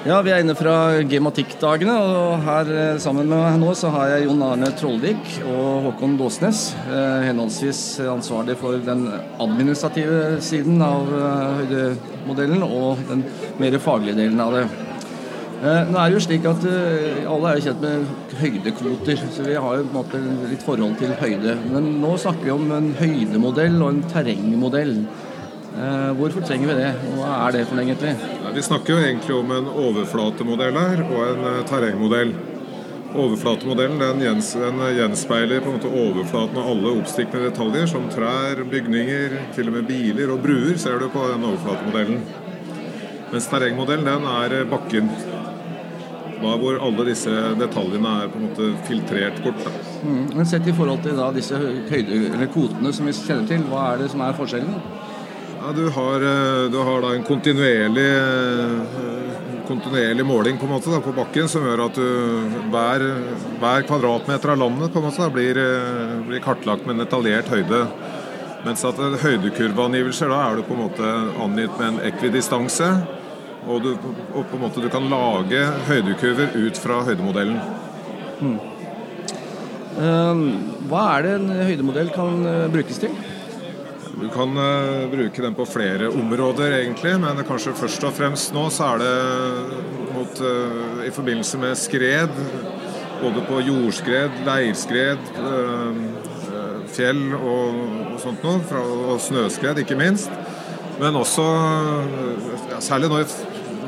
Ja, Vi er inne fra Gematikk-dagene, og her eh, sammen med meg nå så har jeg Jon Arne Trollvik og Håkon Dåsnes. Eh, henholdsvis ansvarlig for den administrative siden av eh, høydemodellen og den mer faglige delen av det. Nå er det jo slik at Alle er jo kjent med høydekvoter, så vi har jo på en måte litt forhold til høyde. Men nå snakker vi om en høydemodell og en terrengmodell. Hvorfor trenger vi det, og hva er det for noe egentlig? Vi snakker jo egentlig om en overflatemodell her, og en eh, terrengmodell. Overflatemodellen den, gjens, den gjenspeiler på en måte overflaten av alle oppstikkende detaljer, som trær, bygninger, til og med biler og bruer, ser du på den overflatemodellen. Mens terrengmodellen den er eh, bakken. Da hvor alle disse detaljene er på en måte filtrert bort. Mm, men sett i forhold til da disse høyde, kvotene som vi kjenner til, hva er det som er forskjellen? Ja, du, har, eh, du har, da en kontinuerlig, eh, kontinuerlig måling på, måte, da, på bakken som gjør at du, hver, hver, kvadratmeter av landet måte, da, blir, eh, blir, kartlagt med en detaljert høyde. Mens at høydekurveangivelser da er du på en måte angitt med en ekvidistanse. Og, du, og på en måte du kan lage høydekurver ut fra høydemodellen. Hmm. hva er det en høydemodell kan brukes til? Du kan uh, bruke den på flere områder, egentlig, men kanskje først og fremst nå så er det mot, uh, i forbindelse med skred. Både på jordskred, leirskred, uh, fjell og, og sånt noe. Fra, og snøskred, ikke minst. Men også, ja, særlig når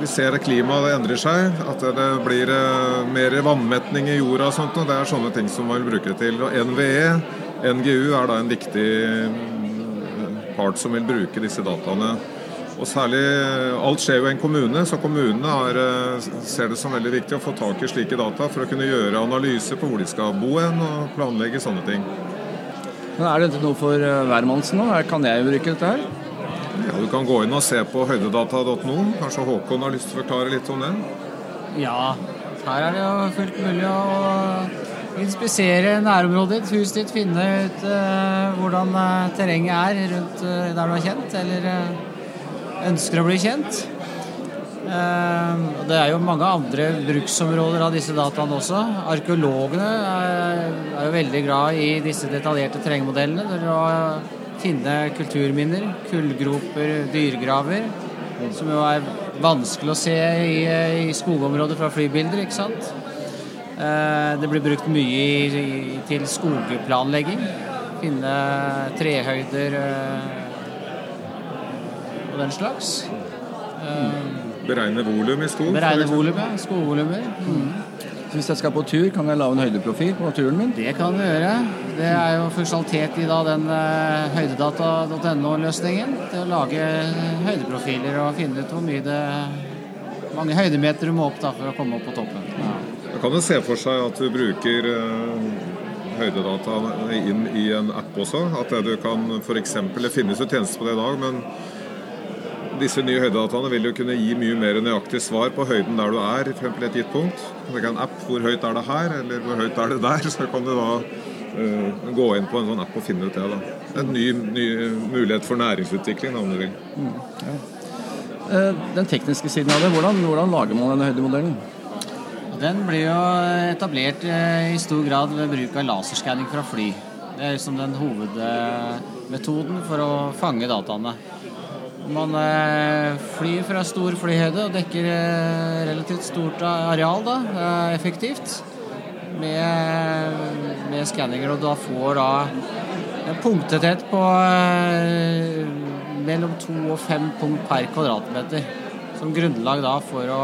vi ser at klimaet endrer seg, at det blir mer vannmetning i jorda og sånt. Og det er sånne ting som man vil bruke det til. Og NVE, NGU, er da en viktig part som vil bruke disse dataene. Og særlig, Alt skjer jo i en kommune, så kommunene har, eh, ser det som veldig viktig å få tak i slike data for å kunne gjøre analyser på hvor de skal bo hen og planlegge sånne ting. Men Er dette noe for eh, hvermannsen nå? Kan jeg bruke dette her? Ja, Du kan gå inn og se på høydedata.no. Kanskje Håkon har lyst til å forklare litt om det? Ja, her er det jo fullt mulig å inspisere nærområdet ditt, huset ditt, finne ut uh, hvordan uh, terrenget er rundt uh, der du er kjent, eller ønsker å bli kjent. det er jo mange andre bruksområder av disse dataene også. Arkeologene er, er jo veldig glad i disse detaljerte terrengmodellene. Der å finne kulturminner, kullgroper, dyregraver, som jo er vanskelig å se i, i skogområder fra flybilder, ikke sant. Eh, det blir brukt mye til skogplanlegging. Finne trehøyder eh, og den slags. Eh, Beregne volum i skog? Beregne volum, ja. Skogvolumer. Mm. Hvis jeg skal på tur, kan jeg lage en høydeprofil på turen min? Det kan du gjøre. Det er jo funksjonalitet i da, den høydedata.no-løsningen. Til å lage høydeprofiler og finne ut hvor mye det mange høydemeter du må opp da, for å komme opp på toppen. Kan jo se for seg at du bruker uh, høydedata inn i en app også. At det du kan f.eks. Det finnes jo tjenester på det i dag, men disse nye høydedataene vil jo kunne gi mye mer nøyaktig svar på høyden der du er, f.eks. et gitt punkt. Du kan en app hvor høyt er det her, eller hvor høyt er det der. Så kan du da uh, gå inn på en sånn app og finne ut det. da. En ny, ny mulighet for næringsutvikling, om du vil. Mm, ja. uh, den tekniske siden av det, hvordan, hvordan lager man denne høydemodellen? Den blir jo etablert eh, i stor grad ved bruk av laserskanning fra fly. Det er liksom den hovedmetoden for å fange dataene. Man eh, flyr fra stor flyhøyde og dekker eh, relativt stort areal da, effektivt med, med skanninger, og da får da en punktethet på mellom to og fem punkt per kvadratmeter. Som grunnlag da for å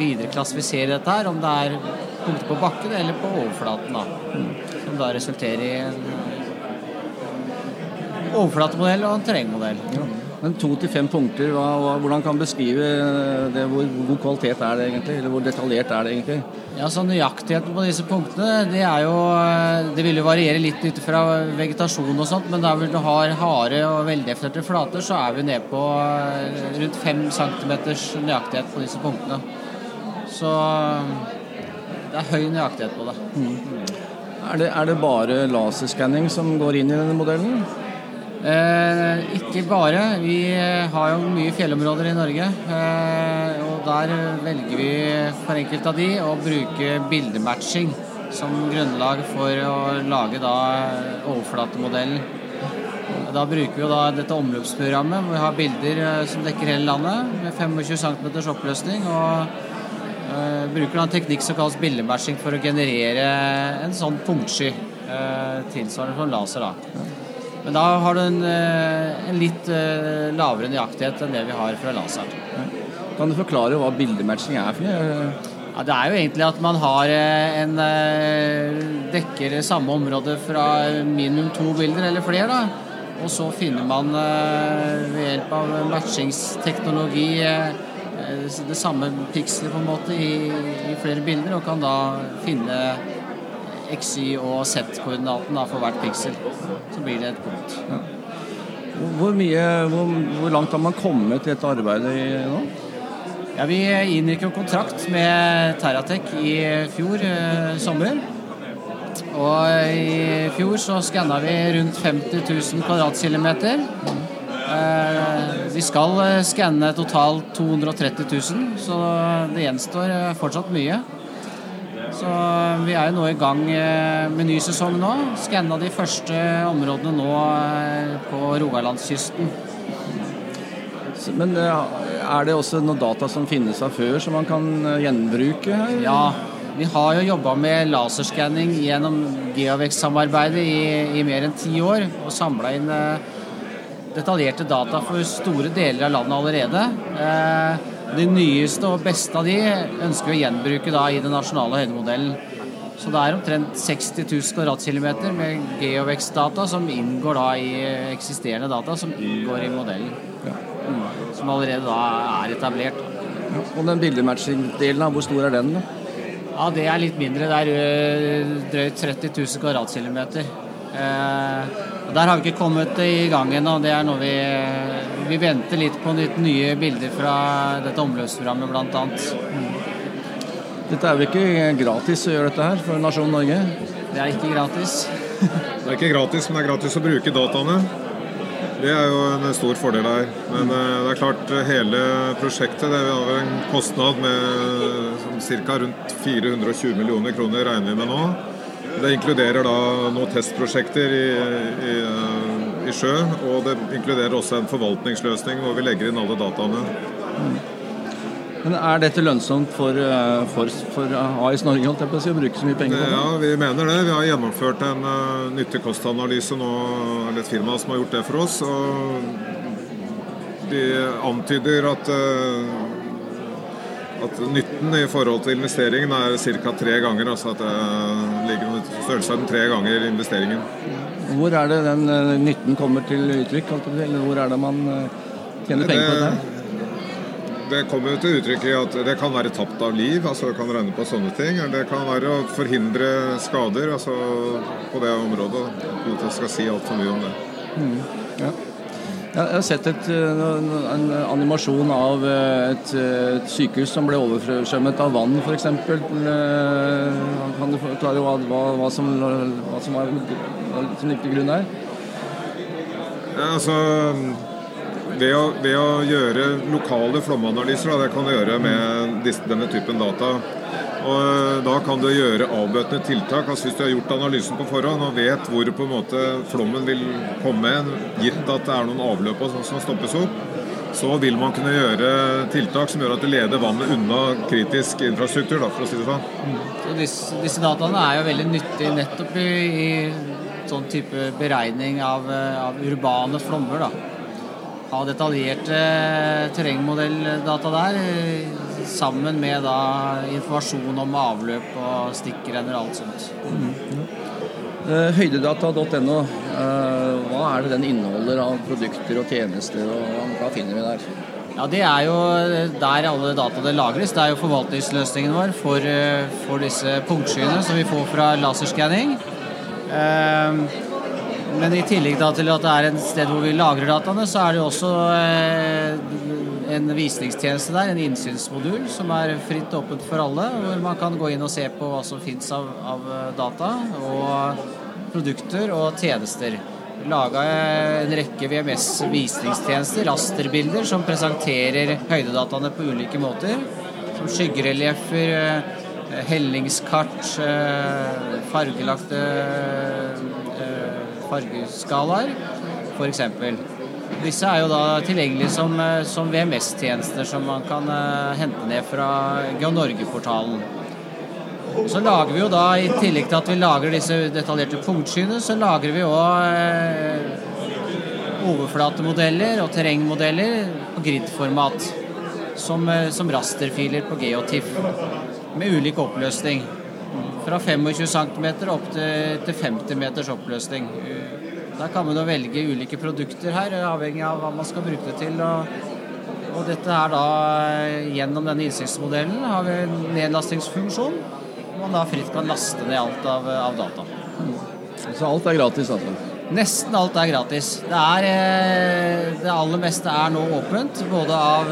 videre klassifisere dette her, om det er punkter på bakken eller på overflaten. da, Som da resulterer i en overflatemodell og en terrengmodell. Ja. Men to til fem punkter, hva, hvordan kan beskrive det, hvor god kvalitet er det egentlig? Eller hvor detaljert er det egentlig? Ja, så Nøyaktigheten på disse punktene det er jo Det vil jo variere litt ut fra vegetasjon og sånt, men der hvor du har harde og veldefinerte flater, så er vi nede på rundt fem centimeters nøyaktighet på disse punktene. Så det er høy nøyaktighet på det. Mm. Er, det er det bare laserskanning som går inn i denne modellen? Eh, ikke bare. Vi har jo mye fjellområder i Norge. Eh, og der velger vi for enkelte av de å bruke bildematching som grunnlag for å lage da overflatemodellen. Da bruker vi jo da dette omløpsprogrammet hvor vi har bilder eh, som dekker hele landet med 25 cm oppløsning. og bruker da en teknikk som kalles bildematching for å generere en sånn punktsky. Uh, tilsvarende som laser. da. Men da har du en, en litt lavere nøyaktighet enn det vi har fra laseren. Kan du forklare hva bildematching er for noe? Ja, det er jo egentlig at man har en dekker samme område fra minimum to bilder eller flere. da. Og så finner man ved hjelp av matchingsteknologi det samme pikselet på en måte i, i, flere bilder, og kan da finne XY og Z-koordinaten for hvert piksel. Så blir det et punkt. Ja. Hvor, mye, hvor, hvor, langt har man kommet i dette arbeidet nå? Ja, Vi inngikk jo kontrakt med Terratec i fjor eh, sommer. Og i fjor så skanna vi rundt 50 000 kvadratkilometer. Mm. Eh, vi skal eh, skanne totalt 230 000, så det gjenstår eh, fortsatt mye. Så vi er jo nå i gang med ny sesong nå. Skanna de første områdene nå på Rogalandskysten. Men er det også noen data som finnes av før som man kan gjenbruke? Ja, vi har jo jobba med laserskanning gjennom Geovex-samarbeidet i, i, mer enn ti år og samla inn detaljerte data for store deler av landet allerede. Eh, de nyeste og beste av de ønsker vi å gjenbruke da i den nasjonale høydemodellen. Så det er omtrent 60 000 kvadratkilometer med Geovex-data som inngår da i eksisterende data som inngår i modellen. Ja. Mm. Som allerede da er etablert. Ja. Og den bildematching-delen, hvor stor er den? da? Ja, Det er litt mindre. Det er eh, drøyt 30 000 kvadratkilometer. Eh, der har vi ikke kommet i gang ennå. Det er noe vi, vi venter litt på litt nye bilder fra dette omløpsprogrammet, bl.a. Mm. Dette er vel ikke gratis å gjøre dette her for nasjonen Norge? Det er ikke gratis. det er ikke gratis, men det er gratis å bruke dataene. Det er jo en stor fordel her. Men eh, det er klart, hele prosjektet det har en kostnad med ca. rundt 420 millioner kroner, regner vi med nå. Det inkluderer da noen testprosjekter i, i, i, sjø, og det inkluderer også en forvaltningsløsning hvor vi legger inn alle dataene. Mm. Men Er dette lønnsomt for, eh, for, for AIS Norge holdt jeg på å, si, å bruke så mye penger på det? Ja, vi mener det. Vi har gjennomført en uh, nytte-kost-analyse nå, eller et firma som har gjort det for oss. og De antyder at uh, at nytten i forhold til investeringen er ca. tre ganger. Altså at det ligger i størrelsesorden tre ganger investeringen. Hvor er det den eh, nytten kommer til uttrykk? Eller hvor er det man eh, tjener penger på det? Det kommer til uttrykk i at det kan være tapt av liv, altså det kan regne på sånne ting. Eller det kan være å forhindre skader altså på det området. Uten at jeg skal si altfor mye om det. Mm, ja. Jeg har sett et, eh, en animasjon av eh, et, et, sykehus som ble oversvømmet av vann, f.eks. Eh, kan du forklare hva, hva, som, hva som, var, som ligger til grunn der? Ja, altså, ved å, ved å, gjøre lokale flomanalyser, da, det kan du gjøre med disse, denne typen data, og eh, Da kan du gjøre avbøtende tiltak. altså Hvis du har gjort analysen på forhånd og vet hvor på en måte flommen vil komme, gitt at det er noen avløp som stoppes opp, så vil man kunne gjøre tiltak som gjør at det leder vannet unna kritisk infrastruktur. Da, for å si det sånn. Så disse, disse dataene er jo veldig nyttige nettopp i, i sånn type beregning av, av urbane flommer. da ha detaljerte terrengmodelldata der, sammen med da informasjon om avløp og stikkrenner og alt sånt. Mm. Uh, høydedata.no, uh, hva er det den inneholder av produkter og tjenester, og hva finner vi der? Ja, Det er jo der alle dataene lagres. Det er jo forvaltningsløsningen vår for, eh, for disse punktskyene som vi får fra laserskanning. Men i tillegg til at det er et sted hvor vi lagrer dataene, så er det jo også eh, en visningstjeneste der, en innsynsmodul, som er fritt åpent for alle. Hvor man kan gå inn og se på hva som fins av, av, data og produkter og tjenester. Laga en rekke VMS-visningstjenester, rasterbilder, som presenterer høydedataene på ulike måter. som skyggereliefer, eh, hellingskart, eh, fargelagte eh, fargeskalaer, f.eks. Disse er jo da tilgjengelige som, eh, som VMS-tjenester som man kan eh, hente ned fra Geonorge-portalen. Så lager vi jo da, i tillegg til at vi lager disse detaljerte punktskyene, så lager vi òg eh, overflatemodeller og terrengmodeller på grid-format. Som, som rasterfiler på Geotiff. Med ulik oppløsning. Fra 25 cm opp til, til 50 meters oppløsning. Der kan man jo velge ulike produkter her, avhengig av hva man skal bruke det til. og og dette er da eh, gjennom denne innsiktsmodellen har vi en nedlastingsfunksjon. Hvor man da fritt kan laste ned alt av, av data. Så alt er gratis, altså? Nesten alt er gratis. Det, er, eh, det aller meste er nå åpent. Både av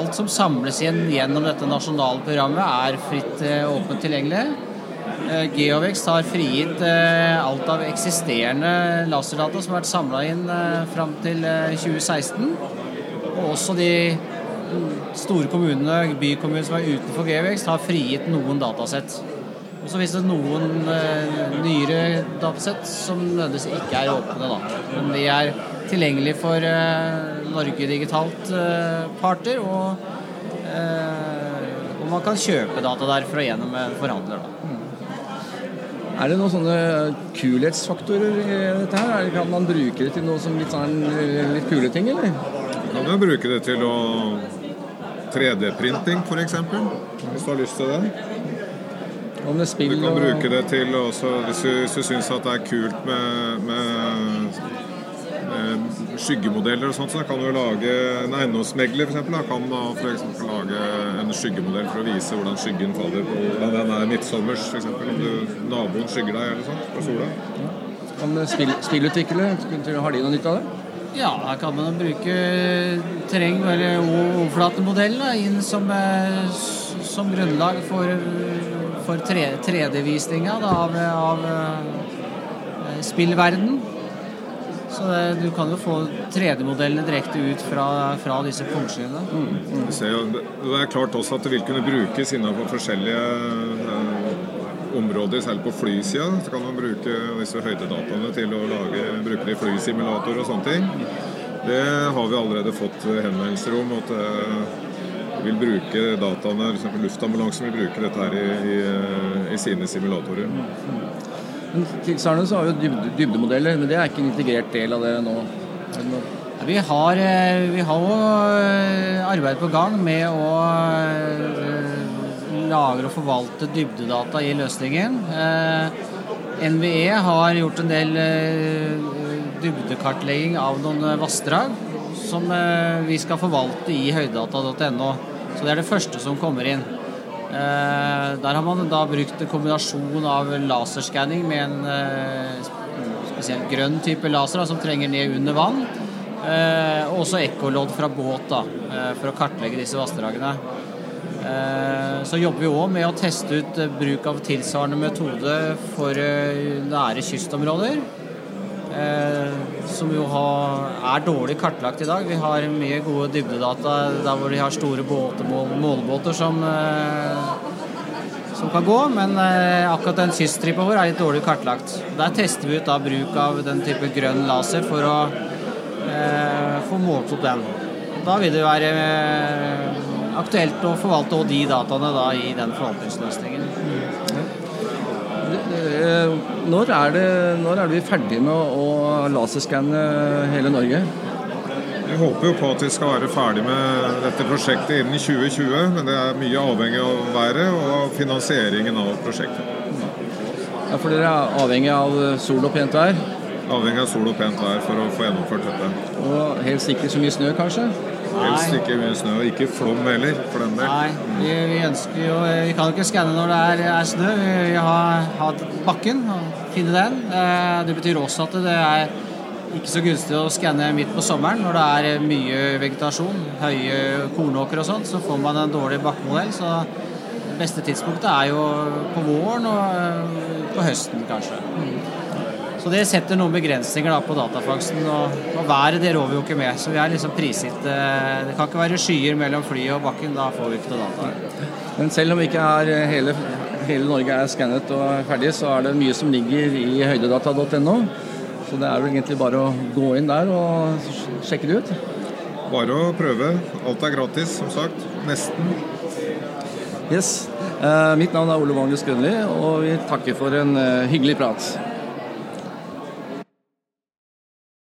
alt som samles igjen gjennom dette nasjonale programmet, er fritt eh, åpent tilgjengelig. Eh, Geovext har frigitt alt av eksisterende laserdata som har vært samla inn fram til 2016. Og også de store kommunene, bykommunene som er utenfor Geovex, har frigitt noen datasett. Og så finnes det noen nyere datasett som nødvendigvis ikke er åpne, da. Men de er tilgjengelige for Norge Digitalt uh, parter, og, og, man kan kjøpe data derfra gjennom en forhandler, da. Er det noen sånne kulhetsfaktorer i dette her? Kan man bruke det til noe som litt, sånn, litt kule ting, eller? Man kan jo bruke det til å 3D-printing, f.eks. Hvis du har lyst til det. Om det spill Du kan bruke det til også, hvis du, hvis du syns at det er kult med, med skyggemodeller og sånt, så kan du lage en eiendomsmegler f.eks. Kan da f.eks. lage en skyggemodell for å vise hvordan skyggen faller på hvordan den er midtsommers, f.eks. Om du, naboen skygger deg eller sånt på sola. Kan spill, spillutviklere, har de noe nytte av det? Ja, her kan man bruke terreng- eller overflatemodellen inn som, som grunnlag for for 3D-visninga av, av uh, spillverden. Så det, du kan jo få 3D-modellene direkte ut fra, fra disse punktskyene. Mm, mm. Det er klart også at det vil kunne brukes innenfor forskjellige eh, områder, særlig på flysida. Så kan man bruke disse høydedataene til å lage, bruke det i flysimulator og sånne ting. Det har vi allerede fått henvendelser om. at eh, vil bruke dataene, f.eks. luftambulansen vil bruke dette her i, i, i sine simulatorer. Men Tilsvarende så har vi jo dybdemodeller, men det er ikke en integrert del av det nå? Vi har, eh, vi har eh, arbeid på gang med å eh, lagre og forvalte dybdedata i løsningen. NVE har gjort en del dybdekartlegging av noen vassdrag som vi skal forvalte i høydedata.no. Så det er det første som kommer inn. Eh, der har man da brukt en kombinasjon av laserskanning med en eh, spesielt grønn type laser da, som trenger ned under vann. Eh, og også ekkolodd fra båt da, for å kartlegge disse vassdragene. Så jobber vi òg med å teste ut bruk av tilsvarende metode for nære kystområder. Eh, som jo er dårlig kartlagt i dag. Vi har mye gode dybdedata der hvor de har store båter, målebåter som, eh, som kan gå, men eh, akkurat den kyststripa vår er litt dårlig kartlagt. Der tester vi ut da bruk av den type grønn laser for å eh, få målt opp den. Da vil det være aktuelt å forvalte de dataene da i den forvaltningsløsningen. Eh, når er, det, når er vi ferdig med å laserskanne hele Norge? Vi håper jo på at vi skal være ferdig med dette prosjektet innen 2020, men det er mye avhengig av været og finansieringen av prosjektet. Ja, For dere er avhengig av sol og pent vær? Avhengig av sol og pent vær for å få gjennomført dette. Og helst ikke så mye snø, kanskje? Helst ikke mye snø, og ikke flom heller, for den del. Nei, vi, vi, ønsker jo Vi kan jo ikke skanne når det er, er snø. Vi vil ha, ha bakken og finne den. Eh, det betyr også at det er ikke så gunstig å skanne midt på sommeren når det er mye vegetasjon, høye kornåker og sånt, så får man en dårlig bakkemodell. Så det beste tidspunktet er jo på våren og eh, på høsten, kanskje. Så det setter noen begrensninger da, på datafangsten. Og, og, været det rår vi jo ikke med, så vi er liksom prisgitt eh, Det kan ikke være skyer mellom flyet og bakken, da får vi ikke noe data. Men selv om ikke er hele, hele Norge er skannet og ferdig, så er det mye som ligger i høydedata.no. Så det er vel egentlig bare å gå inn der og sjekke det ut. Bare å prøve. Alt er gratis, som sagt. Nesten. Yes. Uh, mitt navn er Ole Magnus Grønli, og vi takker for en hyggelig prat.